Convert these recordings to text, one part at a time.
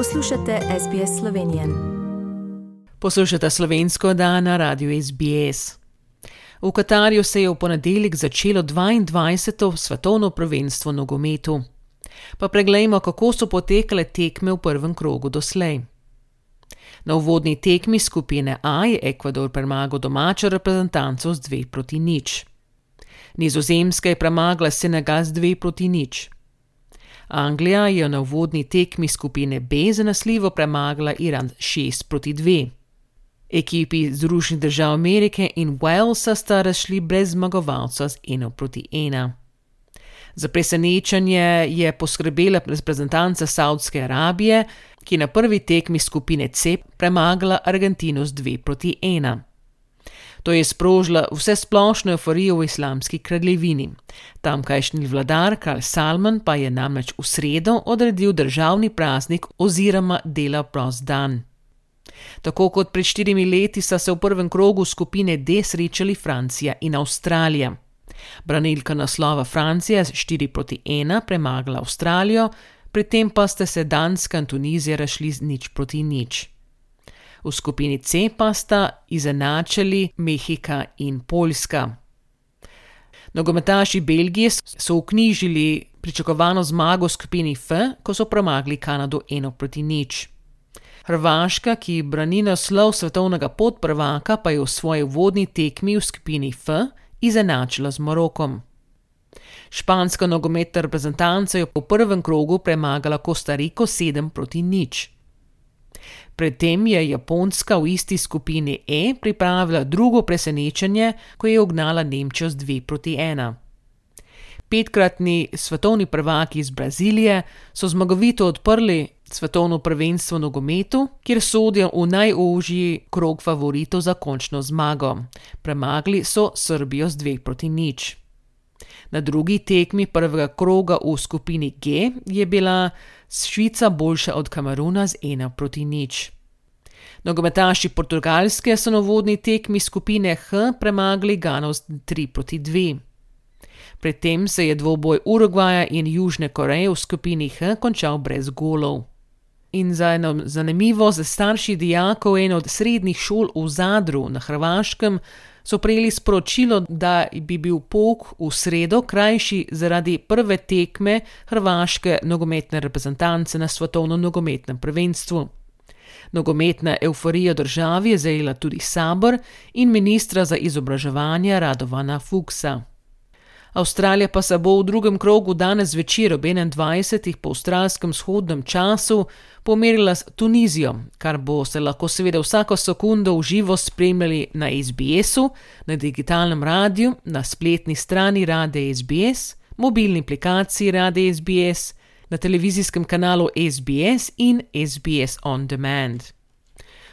Poslušate SBS Slovenijo. Poslušate slovensko dan na radiju SBS. V Katarju se je v ponedeljek začelo 22. svetovno prvenstvo nogometu. Pa preglejmo, kako so potekale tekme v prvem krogu doslej. Na uvodni tekmi skupine A je Ekvador premagal domačo reprezentanco z 2 proti nič. Nizozemska je premagala Senegal z 2 proti nič. Anglija je na uvodni tekmi skupine B zanesljivo premagala Iran 6 proti 2. Ekipi Združenih držav Amerike in Walesa sta razšli brez zmagovalca z 1 proti 1. Za presenečenje je poskrbela reprezentanca Saudske Arabije, ki je na prvi tekmi skupine C premagala Argentino z 2 proti 1. To je sprožila vse splošno euforijo v islamski kraljevini. Tamkajšnji vladar Karl Salman pa je namreč v sredo odredil državni praznik oziroma dela prost dan. Tako kot pred štirimi leti sta se v prvem krogu skupine D srečali Francija in Avstralija. Branilka naslova Francija z 4 proti 1 premagala Avstralijo, pri tem pa sta se Danska in Tunizija rašli z nič proti nič. V skupini C pa sta izenačili Mehika in Poljska. Nogometaši Belgije so vknjižili pričakovano zmago v skupini F, ko so premagli Kanado 1 proti nič. Hrvaška, ki brani naslov svetovnega podprvaka, pa je v svoji vodni tekmi v skupini F izenačila z Morokom. Španska nogometna reprezentanca je v prvem krogu premagala Kostariko 7 proti nič. Predtem je Japonska v isti skupini E pripravila drugo presenečenje, ko je ugnala Nemčijo z 2 proti 1. Petkratni svetovni prvaki iz Brazilije so zmagovito odprli svetovno prvenstvo v nogometu, kjer sodijo v najožji krog favoritov za končno zmago. Premagli so Srbijo z 2 proti nič. Na drugi tekmi prvega kroga v skupini G je bila Švica boljša od Kameruna z 1 proti nič. Nogometaši Portugalske so na vodni tekmi skupine H premagali Gano z 3 proti 2. Predtem se je dvoboj Urugvaja in Južne Koreje v skupini H končal brez golov. In za eno zanimivo, za starši dijakov ene od srednjih šol v Zadru na Hrvaškem so prejeli sporočilo, da bi bil pok v sredo krajši zaradi prve tekme hrvaške nogometne reprezentance na svetovnem nogometnem prvenstvu. Nogometna euforija državi je zajela tudi sabor in ministra za izobraževanje Radovana Fuksa. Avstralija pa se bo v drugem krogu danes zvečer ob 21. po avstralskem vzhodnem času pomerila s Tunizijo, kar bo se lahko seveda vsako sekundo v živo spremljali na SBS-u, na digitalnem radiju, na spletni strani Rade SBS, mobilni aplikaciji Rade SBS, na televizijskem kanalu SBS in SBS On Demand.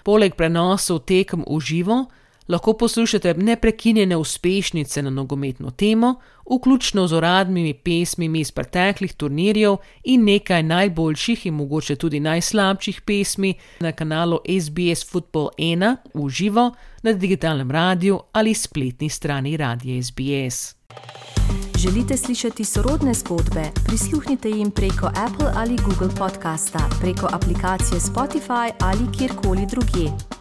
Poleg prenosov tekem v živo, lahko poslušate neprekinjene uspešnice na nogometno temo, vključno z uradnimi pesmimi iz preteklih turnirjev in nekaj najboljših in mogoče tudi najslabših pesmi na kanalu SBS Football 1 v živo, na digitalnem radiju ali spletni strani Radia SBS. Želite slišati sorodne zgodbe? Prisluhnite jim preko Apple ali Google podcasta, preko aplikacije Spotify ali kjerkoli drugje.